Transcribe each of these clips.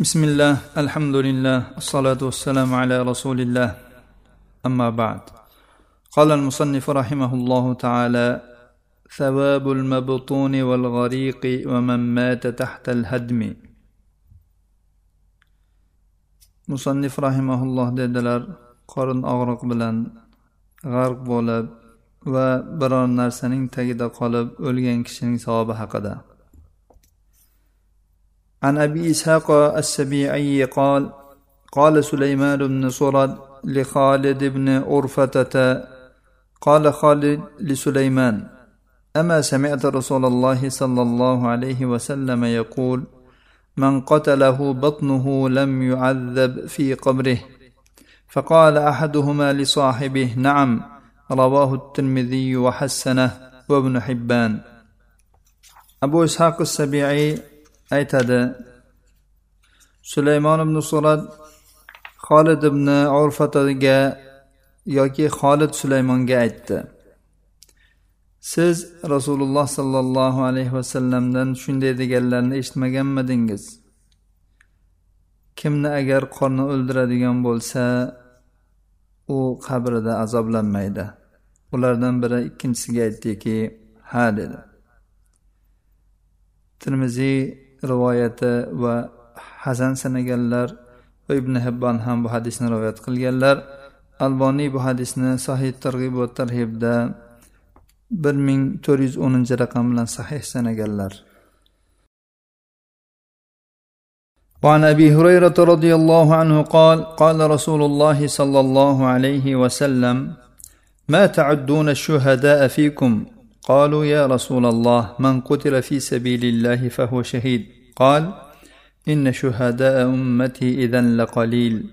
بسم الله الحمد لله الصلاة والسلام على رسول الله أما بعد قال المصنف رحمه الله تعالى ثواب المبطون والغريق ومن مات تحت الهدم musannif rahimaulloh dedilar qorin og'riq bilan g'arq bo'lib va biror narsaning tagida qolib o'lgan kishining savobi haqida عن أبي إسحاق السبيعي قال قال سليمان بن صرد لخالد بن أرفتة قال خالد لسليمان أما سمعت رسول الله صلى الله عليه وسلم يقول من قتله بطنه لم يعذب في قبره. فقال أحدهما لصاحبه نعم رواه الترمذي وحسنه وابن حبان. أبو إسحاق السبيعي aytadi. Sulaymon ibn surat xolid ibn urfataga yoki xolid sulaymonga aytdi. Siz rasululloh sollallohu alayhi vasallamdan shunday deganlarni eshitmaganmidingiz? Kimni agar qorni o'ldiradigan bo'lsa u qabrida azoblanmaydi. Ulardan biri ikkinchisiga aytdiki ha dedi. Termiziy rivoyati va hasan sanaganlar va ibn hibbon ham bu hadisni rivoyat qilganlar alboniy bu hadisni sahih targ'ib va tarhibda bir ming to'rt yuz o'ninchi raqam bilan sahih sanaganlar وعن ابي هريره رضي الله عنه قال قال رسول الله صلى الله عليه وسلم ما تعدون الشهداء فيكم قالوا يا رسول الله من قتل في سبيل الله فهو شهيد. قال إن شهداء أمتي اذا لقليل.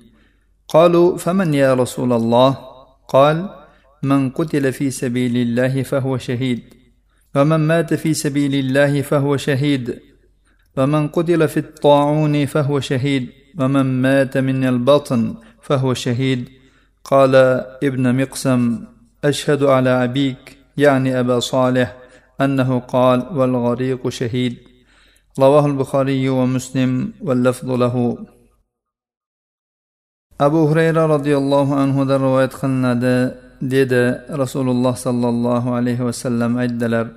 قالوا فمن يا رسول الله؟ قال من قتل في سبيل الله فهو شهيد. ومن مات في سبيل الله فهو شهيد. ومن قتل في الطاعون فهو شهيد. ومن مات من البطن فهو شهيد. قال ابن مقسم أشهد على أبيك. يعني أبا صالح أنه قال والغريق شهيد رواه البخاري ومسلم واللفظ له abu hurayra roziyallohu anhudan rivoyat qilinadi dedi rasululloh sollallohu alayhi vasallam aytdilar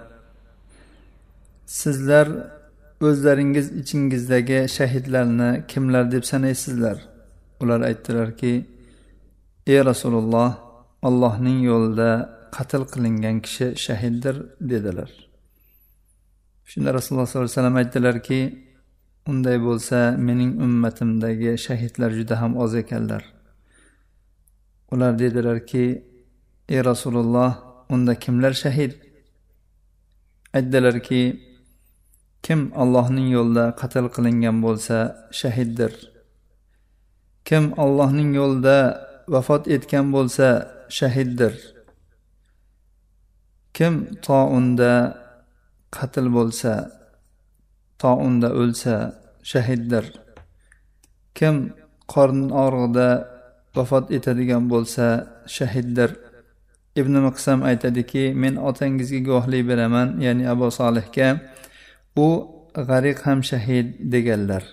sizlar o'zlaringiz ichingizdagi shahidlarni kimlar deb sanaysizlar ular aytdilarki ey rasululloh allohning yo'lida qatl qilingan kishi shahiddir dedilar. Shunda rasululloh sollallohu alayhi vasallam aytdilarki unday bo'lsa mening ummatimdagi shahidlar juda ham oz ekanlar. Ular dedilarki ey rasululloh unda kimlar shahid? Aytdilarki kim allohning yo'lida qatl qilingan bo'lsa shahiddir. Kim allohning yo'lida vafot etgan bo'lsa shahiddir. Kim tounda qatl bo'lsa tounda o'lsa shahiddir. Kim qorn og'rig'ida vafot etadigan bo'lsa shahiddir. Ibn miqsam aytadiki men otangizga guvohlik beraman ya'ni abu solihga. U g'ariq ham shahid deganlar.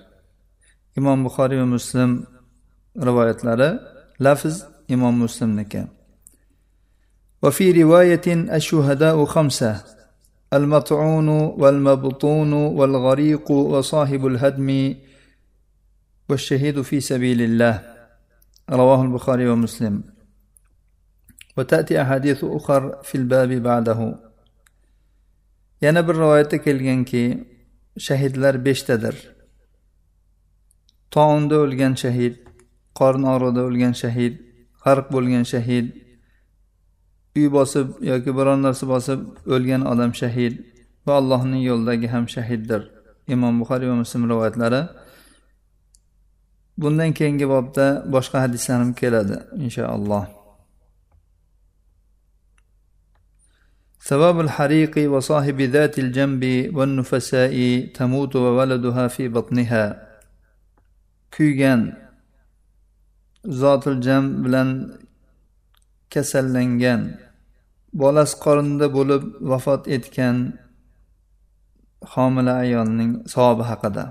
Imom buxoriy va muslim rivoyatlari lafz imom muslimniki. وفي رواية الشهداء خمسة المطعون والمبطون والغريق وصاحب الهدم والشهيد في سبيل الله. رواه البخاري ومسلم. وتأتي أحاديث أخر في الباب بعده. yana bir rivoyatda kelganki shahidlar beshtadir tounda o'lgan shahid qorin og'rig'ida o'lgan shahid g'arq bo'lgan shahid uy bosib yoki biron narsa bosib o'lgan odam shahid va allohning yo'lidagi ham shahiddir imom buxoriy va muslim rivoyatlari bundan keyingi bobda boshqa hadislar ham keladi inshaalloh ثواب الحريق وصاحب ذات الجنب والنفساء تموت وولدها في بطنها kuygan zotil jam bilan kasallangan bolasi qorinda bo'lib vafot etgan homila ayolning savobi haqida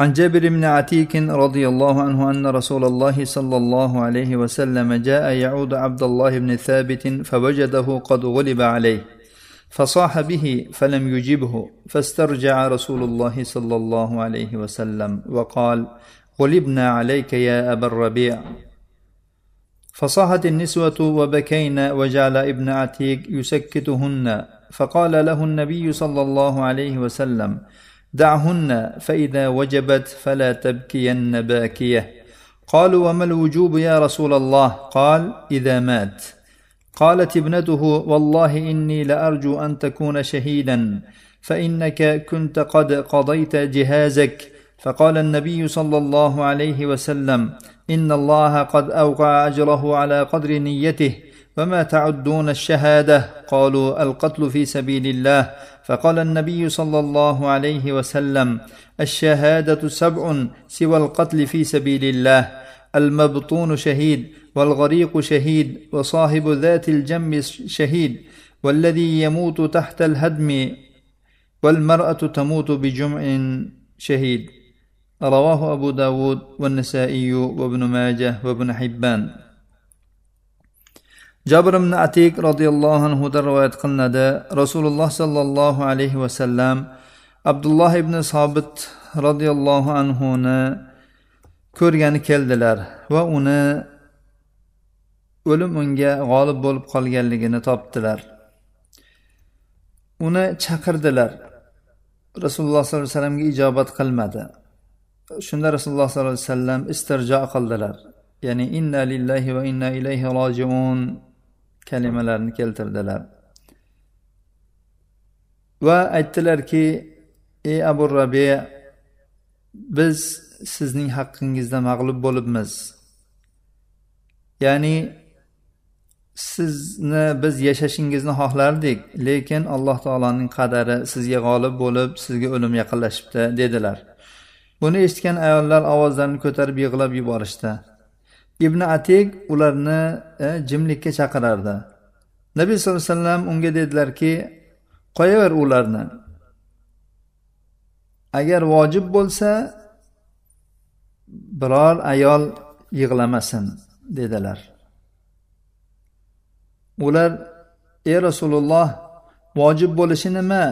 عن جابر بن عتيك رضي الله عنه أن رسول الله صلى الله عليه وسلم جاء يعود عبد الله بن ثابت فوجده قد غلب عليه فصاح به فلم يجبه فاسترجع رسول الله صلى الله عليه وسلم وقال غلبنا عليك يا أبا الربيع فصاحت النسوة وبكين وجعل ابن عتيق يسكتهن فقال له النبي صلى الله عليه وسلم دعهن فإذا وجبت فلا تبكين باكية. قالوا وما الوجوب يا رسول الله؟ قال إذا مات. قالت ابنته والله إني لأرجو أن تكون شهيدا فإنك كنت قد قضيت جهازك. فقال النبي صلى الله عليه وسلم إن الله قد أوقع أجره على قدر نيته وما تعدون الشهادة؟ قالوا القتل في سبيل الله. فقال النبي صلى الله عليه وسلم الشهادة سبع سوى القتل في سبيل الله المبطون شهيد والغريق شهيد وصاحب ذات الجنب شهيد والذي يموت تحت الهدم والمرأة تموت بجمع شهيد. رواه أبو داود والنسائي وابن ماجه وابن حبان jabr ibn atik roziyallohu anhudan rivoyat qilinadi rasululloh sollallohu alayhi vasallam abdulloh ibn sobit roziyallohu anhuni ko'rgani keldilar va uni o'lim unga g'olib bo'lib qolganligini topdilar uni chaqirdilar rasululloh sollallohu alayhi vasallamga ijobat qilmadi Shunda rasululloh sollallohu alayhi vasallam istirjo qildilar. Ya'ni inna lillahi va inna ilayhi rojiun kalimalarini keltirdilar. Va aytdilarki ey abu rabi biz sizning haqqingizda mag'lub bo'libmiz. Ya'ni sizni biz yashashingizni xohlardik lekin alloh taoloning qadari sizga g'olib bo'lib sizga o'lim yaqinlashibdi dedilar. Buni eshitgan ayollar ovozlarini ko'tarib yig'lab yuborishdi. Ibn atik ularni e, jimlikka chaqirardi. Nabiy sallallohu alayhi vasallam unga dedilarki qo'yaver ularni. Agar vojib bo'lsa biror ayol yig'lamasin dedilar. Ular ey rasululloh vojib bo'lishi nima?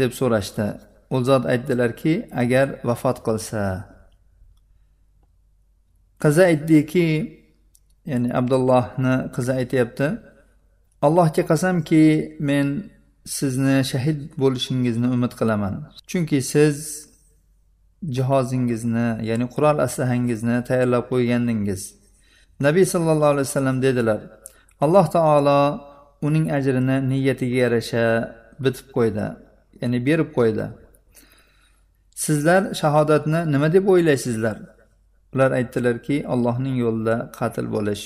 deb so'rashdi. U zot aytdilarki agar vafot qilsa. Qizi aytdiki ya'ni abdullohni qizi aytyapti allohga qasamki men sizni shahid bo'lishingizni umid qilaman. Chunki siz jihozingizni ya'ni qurol aslahangizni tayyorlab qo'ygandingiz. Nabiy sollallohu alayhi vasallam dedilar alloh taolo uning ajrini niyatiga yarasha bitib qo'ydi ya'ni berib qo'ydi. Sizlar shahodatni nima deb o'ylaysizlar? Ular aytdilarki allohning yo'lida qatl bo'lish.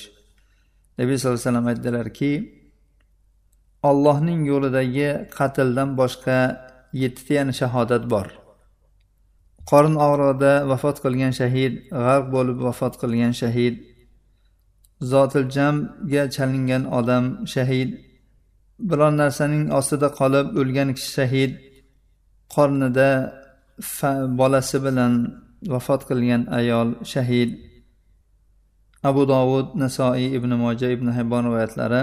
Nabiy sallallohu alayhi vasallam aytdilarki ollohning yo'lidagi qatldan boshqa yettita yana shahodat bor. Qorin og'rig'ida vafot qilgan shahid g'arq bo'lib vafot qilgan shahid zotil jamga chalingan odam shahid biror narsaning ostida qolib o'lgan kishi shahid qornida bolasi bilan vafot qilgan ayol shahid abu dovud nasoiy ibn moja ibn hibbon rivoyatlari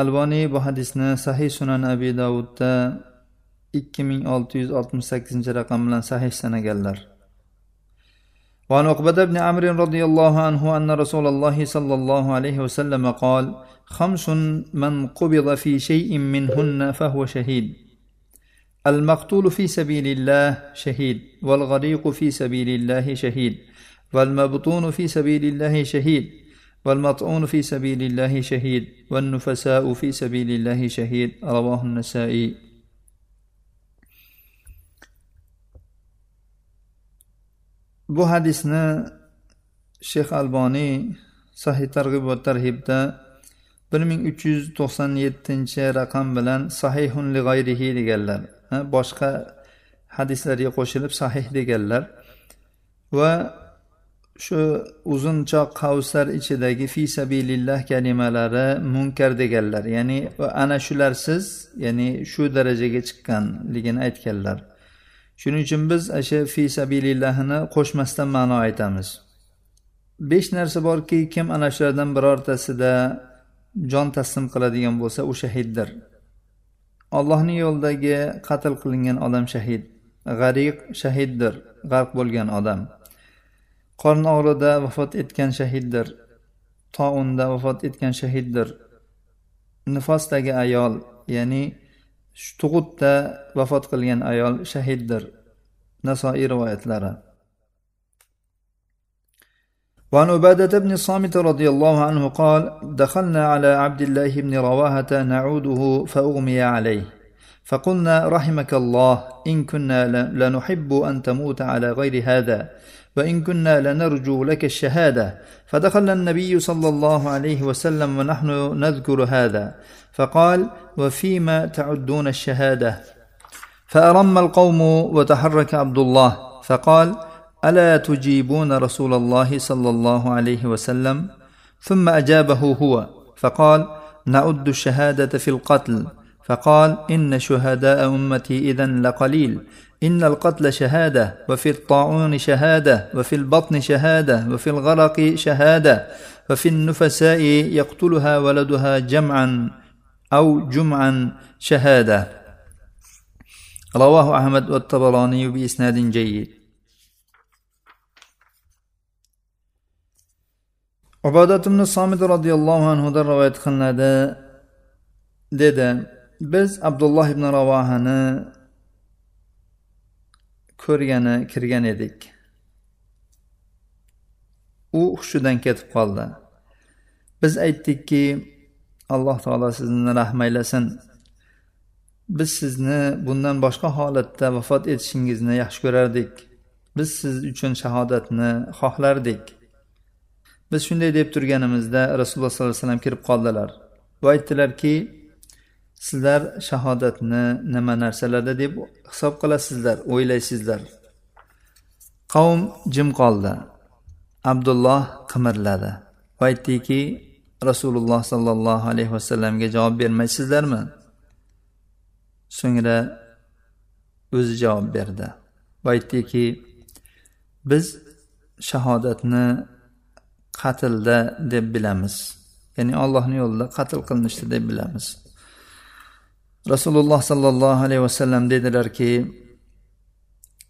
alboniy bu hadisni sahih sunan abi davudda ikki ming olti yuz oltmish sakkizinchi raqam bilan sahih sanaganlar وعن عقبة بن عمرو رضي الله عنه أن رسول الله صلى الله عليه وسلم قال خمس من قبض في شيء منهن فهو شهيد المقتول في سبيل الله شهيد والغريق في سبيل الله شهيد والمبطون في سبيل الله شهيد والمطعون في سبيل الله شهيد والنفساء في سبيل الله شهيد رواه النسائي bu hadisni shayx alboniy sahih targ'ib va tarhibda bir ming uch yuz to'qson yettinchi raqam bilan sahihun li g'ayrihi deganlar Boshqa hadislarga qo'shilib sahih deganlar. Va shu uzunchoq qavslar ichidagi fi sabilillah kalimalari munkar deganlar. Ya'ni ana shularsiz ya'ni shu darajaga chiqqanligini aytganlar. Shuning uchun biz o'sha fi sabilillahni qo'shmasdan ma'no aytamiz. Besh narsa borki kim ana shulardan birortasida jon taslim qiladigan bo'lsa u shahiddir. Ollohni yo'lidagi qatl qilingan odam shahid. G'ariq shahiddir g'arq bo'lgan odam. Qorni og'rida vafot etgan shahiddir. Tounda vafot etgan shahiddir. Nifosdagi ayol ya'ni tug'utda vafot qilgan ayol shahiddir. Nasoiy rivoyatlari. وعن عبادة بن الصامت رضي الله عنه قال دخلنا على عبد الله بن رواهة نعوده فأغمي عليه فقلنا رحمك الله إن كنا لنحب أن تموت على غير هذا وإن كنا لنرجو لك الشهادة فدخل النبي صلى الله عليه وسلم ونحن نذكر هذا فقال وفيما تعدون الشهادة؟ فأرم القوم وتحرك عبد الله فقال ألا تجيبون رسول الله صلى الله عليه وسلم؟ ثم أجابه هو فقال نعد الشهادة في القتل. فقال إن شهداء أمتي اذا لقليل. إن القتل شهادة وفي الطاعون شهادة وفي البطن شهادة وفي الغرق شهادة وفي النفساء يقتلها ولدها جمعا أو جمعا شهادة. رواه أحمد والطبراني بإسناد جيد. Ubodat ibn somid roziyallohu anhudan rivoyat qilinadi. Dedi biz abdulloh ibn ravohani ko'rgani kirgan edik. U hushidan ketib qoldi. Biz aytdikki alloh taolo sizni rahm aylasin. Biz sizni bundan boshqa holatda vafot etishingizni yaxshi ko'rardik. Biz siz uchun shahodatni xohlardik. Biz shunday deb turganimizda rasululloh sollallohu alayhi vasallam kirib qoldilar va aytdilarki sizlar shahodatni nima narsalarda deb hisob qilasizlar o'ylaysizlar. Qavm jim qoldi. Abdulloh qimirladi va aytdiki rasululloh sollallohu alayhi vasallamga javob bermaysizlarmi? So'ngra o'zi javob berdi va aytdiki biz shahodatni qatlda deb bilamiz. Ya'ni allohni yo'lida qatl qilinishdi deb bilamiz. Rasululloh sollallohu alayhi vasallam dedilarki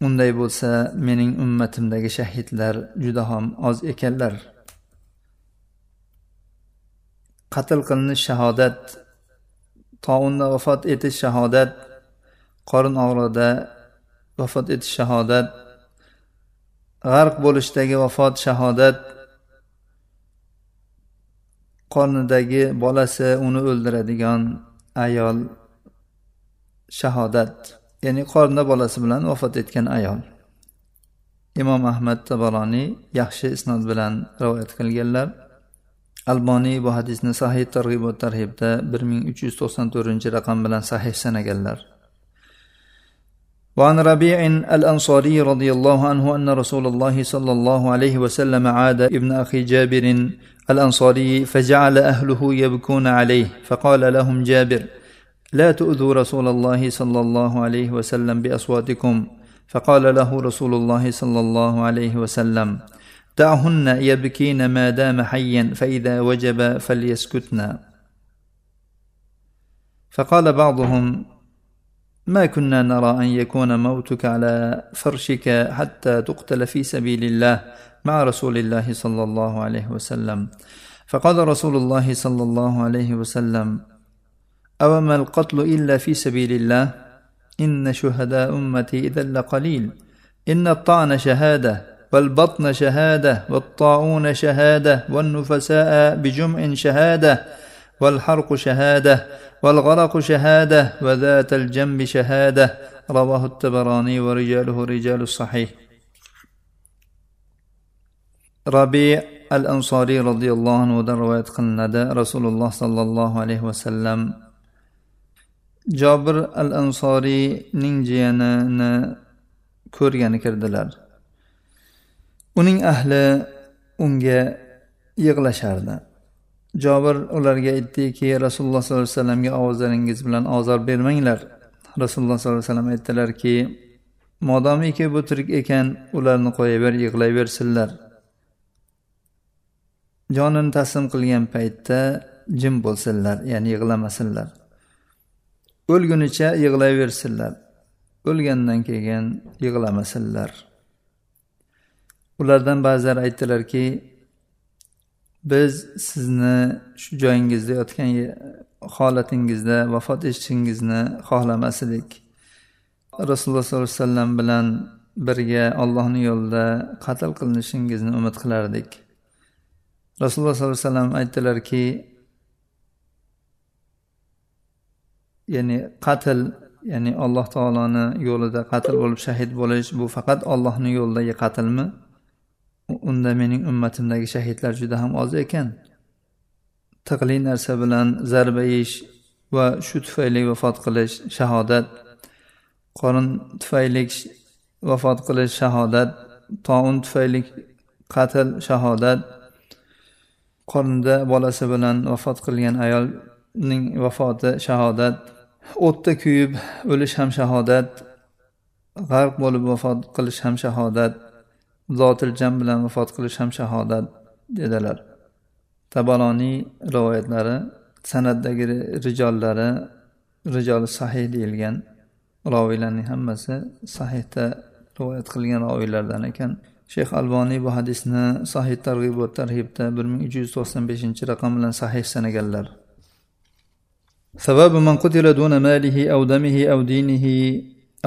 unday bo'lsa mening ummatimdagi shahidlar juda ham oz ekanlar. Qatl qilinish shahodat tounda vafot etish shahodat qorin og'rig'ida vafot etish shahodat g'arq bo'lishdagi vafot shahodat qornidagi bolasi uni o'ldiradigan ayol shahodat ya'ni qornida bolasi bilan vafot etgan ayol imom ahmad tabaroniy yaxshi isnod bilan rivoyat qilganlar alboniy bu hadisni sahih targ'ib va tarhibda bir ming uch yuz to'qson to'rtinchi raqam bilan sahih sanaganlar وعن ربيع الأنصاري رضي الله عنه أن رسول الله صلى الله عليه وسلم عاد ابن أخي جابر الأنصاري فجعل أهله يبكون عليه فقال لهم جابر لا تؤذوا رسول الله صلى الله عليه وسلم بأصواتكم. فقال له رسول الله صلى الله عليه وسلم دعهن يبكين ما دام حيا فإذا وجب فليسكتنا. فقال بعضهم ما كنا نرى أن يكون موتك على فرشك حتى تقتل في سبيل الله مع رسول الله صلى الله عليه وسلم. فقال رسول الله صلى الله عليه وسلم أوما القتل إلا في سبيل الله؟ إن شهداء أمتي إذا لقليل. إن الطعن شهادة والبطن شهادة والطاعون شهادة والنفساء بجمع شهادة. والحرق شهاده والغرق شهاده وذات الجنب شهاده رواه التبراني ورجاله رجال الصحيح ربيع الأنصاري رضي الله عنه رواية qilinadi rasululloh sollallohu alayhi vasallam jobir al ansoriyning jiyanini ko'rgani kirdilar uning ahli unga yig'lashardi jobir ularga aytdiki rasululloh sollallohu alayhi vasallamga ovozlaringiz bilan ozor bermanglar. Rasululloh sollallohu alayhi vasallam aytdilarki modomiki bu tirik ekan ularni qo'yaver yig'layversinlar. Jonini taslim qilgan paytda jim bo'lsinlar ya'ni yig'lamasinlar. O'lgunicha yig'layversinlar. O'lgandan keyin yig'lamasinlar. Ulardan ba'zilari aytdilarki biz sizni shu joyingizda yotgan holatingizda vafot etishingizni xohlamas edik rasululloh sollallohu alayhi vasallam bilan birga ollohni yo'lida qatl qilinishingizni umid qilardik. Rasululloh sollallohu alayhi vasallam aytdilarki ya'ni qatl ya'ni alloh taoloni yo'lida qatl bo'lib shahid bo'lish bu faqat ollohni yo'lidagi qatlmi? Unda mening ummatimdagi shahidlar juda ham oz ekan. Tiqli narsa bilan zarba yeyish va shu tufayli vafot qilish shahodat. Qorin tufayli vafot qilish shahodat. Toun tufayli qatl shahodat. Qornida bolasi bilan vafot qilgan ayolning vafoti shahodat. O'tda kuyib o'lish ham shahodat. G'arq bo'lib vafot qilish ham shahodat. Zotil jam bilan vafot qilish ham shahodat dedilar. Tabaloniy rivoyatlari san'atdagi rijollari rijoli sahih deyilgan. Roviylarning hammasi sahihda rivoyat qilgan roviylardan ekan. Shayx alboniy bu hadisni sahih targ'ibot va tarhibda bir ming uch yuz to'qson beshinchi raqam bilan sahih sanaganlar. Sababu man qutila duna malihi aw damihi aw dinihi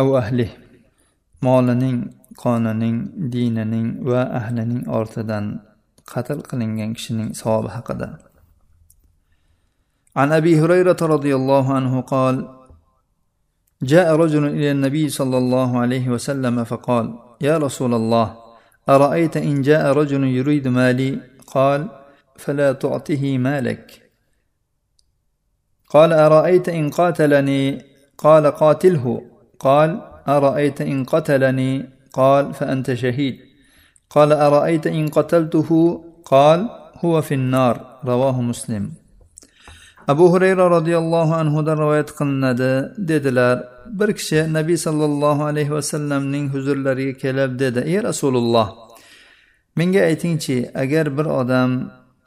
aw ahlihi. Molining qonining dinining va ahlining ortidan qatl qilingan kishining savobi haqida. عن ابي هريره رضي الله عنه قال جاء رجل إلى النبي صلى الله عليه وسلم فقال يا رسول الله ارايت ان جاء رجل يريد مالي قال فلا تعطه مالك قال ارايت ان قاتلني قال قاتله قال ارايت ان قتلني قال فانت شهيد قال ارايت ان قتلته قال هو في النار رواه مسلم abu hurayra roziyallohu anhudan rivoyat qilinadi dedilar bir kishi nabiy sollallohu alayhi vasallamning huzurlariga kelib dedi ey rasululloh menga aytingchi agar bir odam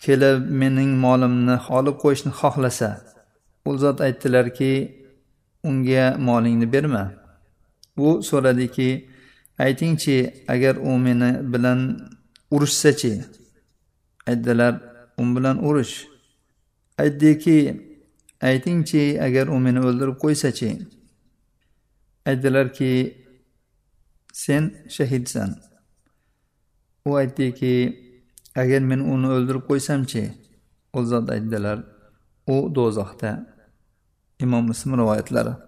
kelib mening molimni olib qo'yishni xohlasa u zot aytdilarki unga molingni berma u so'radiki aytingchi agar u meni bilan urushsachi? Aytdilar u bilan urush. Aytdiki aytingchi agar u meni o'ldirib qo'ysachi? Aytdilarki sen shahidsan. U aytdiki agar men uni o'ldirib qo'ysamchi? U zot aytdilar u do'zaxda. Imom muslim rivoyatlari.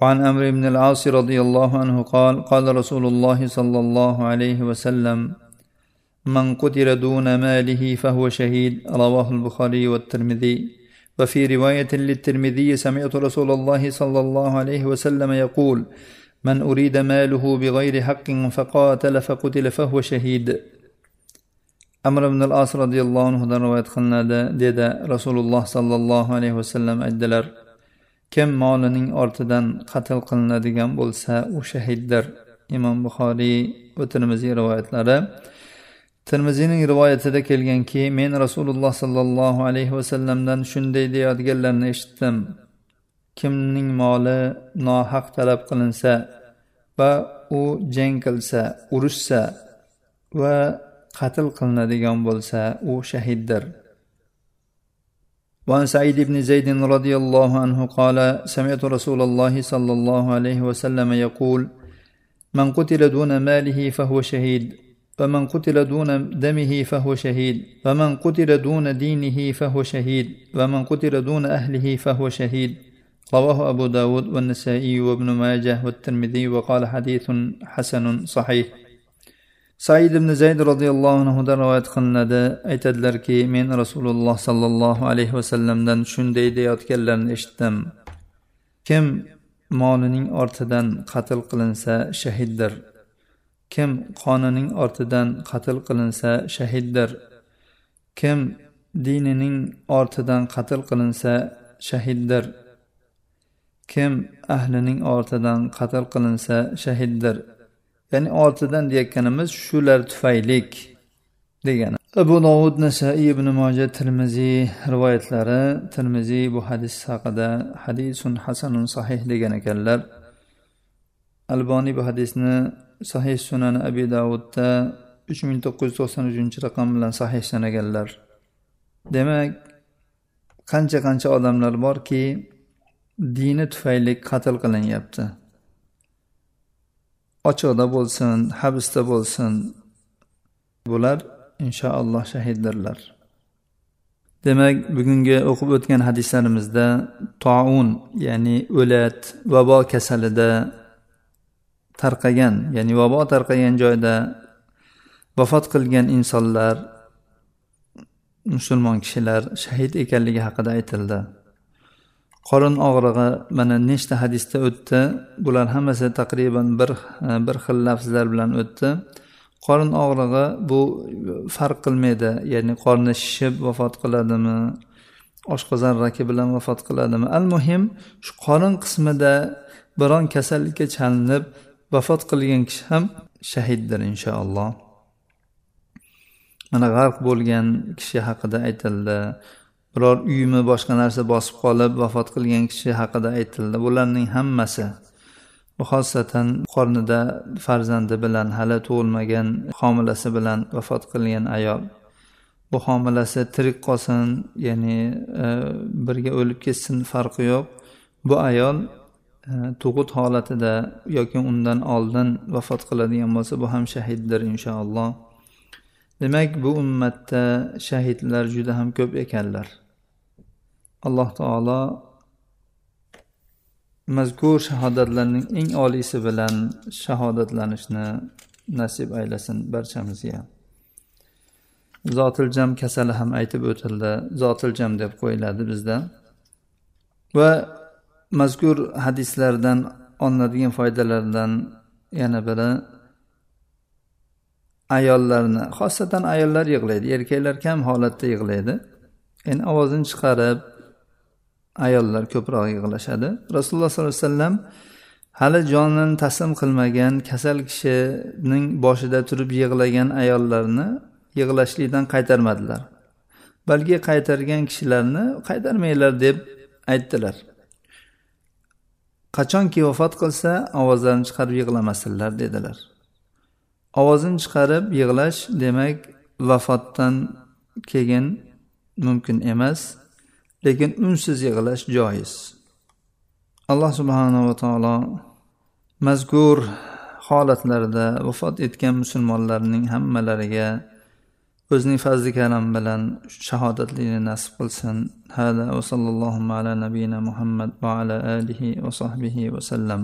وعن عمرو بن العاص رضي الله عنه قال قال رسول الله صلى الله عليه وسلم من قتل دون ماله فهو شهيد. رواه البخاري والترمذي. وفي رواية للترمذي سمعت رسول الله صلى الله عليه وسلم يقول من أريد ماله بغير حق فقاتل فقتل فهو شهيد. أمر بن العاص رضي الله عنه رواية قلنا dedi rasululloh sollallohu alayhi vasallam aytdilar kim molining ortidan qatl qilinadigan bo'lsa u shahiddir. Imom buxoriy va termiziy rivoyatlari. Termiziyning rivoyatida kelganki men rasululloh sollallohu alayhi vasallamdan shunday deyayotganlarini eshitdim. Kimning moli nohaq talab qilinsa va u jang qilsa urushsa va qatl qilinadigan bo'lsa u shahiddir. وعن سعيد بن زيد رضي الله عنه قال سمعت رسول الله صلى الله عليه وسلم يقول من قتل دون ماله فهو شهيد ومن قتل دون دمه فهو شهيد ومن قتل دون دينه فهو شهيد ومن قتل دون أهله فهو شهيد. رواه أبو داود والنسائي وابن ماجه والترمذي وقال حديث حسن صحيح. Said ibn zayd roziyallohu anhudan rivoyat qilinadi. Aytadilarki men rasululloh sollallohu alayhi vasallamdan shunday deyayotganlarini eshitdim. Kim molining ortidan qatl qilinsa shahiddir. Kim qonining ortidan qatl qilinsa shahiddir. Kim dinining ortidan qatl qilinsa shahiddir. Kim ahlining ortidan qatl qilinsa shahiddir. Ya'ni oltidan deyotganimiz shular tufaylik degani. Abu dovud nasaiy ibn moja termiziy rivoyatlari termiziy bu hadis haqida hadisun hasanun sahih degan ekanlar. Alboniy bu hadisni sahih sunan abi davudda uch ming to'qqiz yuz to'qson uchinchi raqam bilan sahih sanaganlar demak qancha qancha odamlar borki dini tufayli qatl qilinyapti. Ochiqda bo'lsin habsda bo'lsin bular inshaalloh shahiddirlar. Demak bugungi o'qib o'tgan hadislarimizda toun ya'ni o'lat vabo kasalida tarqagan ya'ni vabo tarqagan joyda vafot qilgan insonlar musulmon kishilar shahid ekanligi haqida aytildi. Qorin og'rig'i mana nechta hadisda o'tdi. Bular hammasi taqriban bir e, bir xil lafzlar bilan o'tdi. Qorin og'rig'i bu farq qilmaydi. Ya'ni qorni shishib vafot qiladimi oshqozon raki bilan vafot qiladimi. Al muhim shu qorin qismida biron kasallikka chalinib vafot qilgan kishi ham shahiddir inshaalloh. Mana g'arq bo'lgan kishi haqida aytildi. Biror uymi boshqa narsa bosib qolib vafot qilgan kishi haqida aytildi. Bularning hammasi xosatan qornida farzandi bilan hali tug'ilmagan homilasi bilan vafot qilgan ayol. Bu homilasi tirik qolsin ya'ni e, birga o'lib ketsin farqi yo'q. Bu ayol e, tug'ut holatida yoki undan oldin vafot qiladigan bo'lsa bu ham shahiddir inshaalloh. Demak bu ummatda shahidlar juda ham ko'p ekanlar. Alloh taolo mazkur shahodatlarning eng oliysi bilan shahodatlanishni nasib aylasin barchamizga. Zotiljam kasali ham aytib o'tildi zotiljam deb qo'yiladi bizda. Va mazkur hadislardan olinadigan foydalardan yana biri ayollarni xosatan ayollar yig'laydi erkaklar kam holatda yig'laydi. Endi ovozini chiqarib ayollar ko'proq yig'lashadi. Rasululloh sollallohu alayhi vasallam hali jonini taslim qilmagan kasal kishining boshida turib yig'lagan ayollarni yig'lashlikdan qaytarmadilar. Balki qaytargan kishilarni qaytarmanglar deb aytdilar. Qachonki vafot qilsa ovozlarini chiqarib yig'lamasinlar dedilar. Ovozini chiqarib yig'lash demak vafotdan keyin mumkin emas. Lekin unsiz yig'lash joiz. Alloh subhanava taolo mazkur holatlarda vafot etgan musulmonlarning hammalariga o'zining fazli karam bilan shahodatlikni nasib qilsin. Hada va sallallohu ala nabiyina muhammad va ala alihi va sahbihi vasallam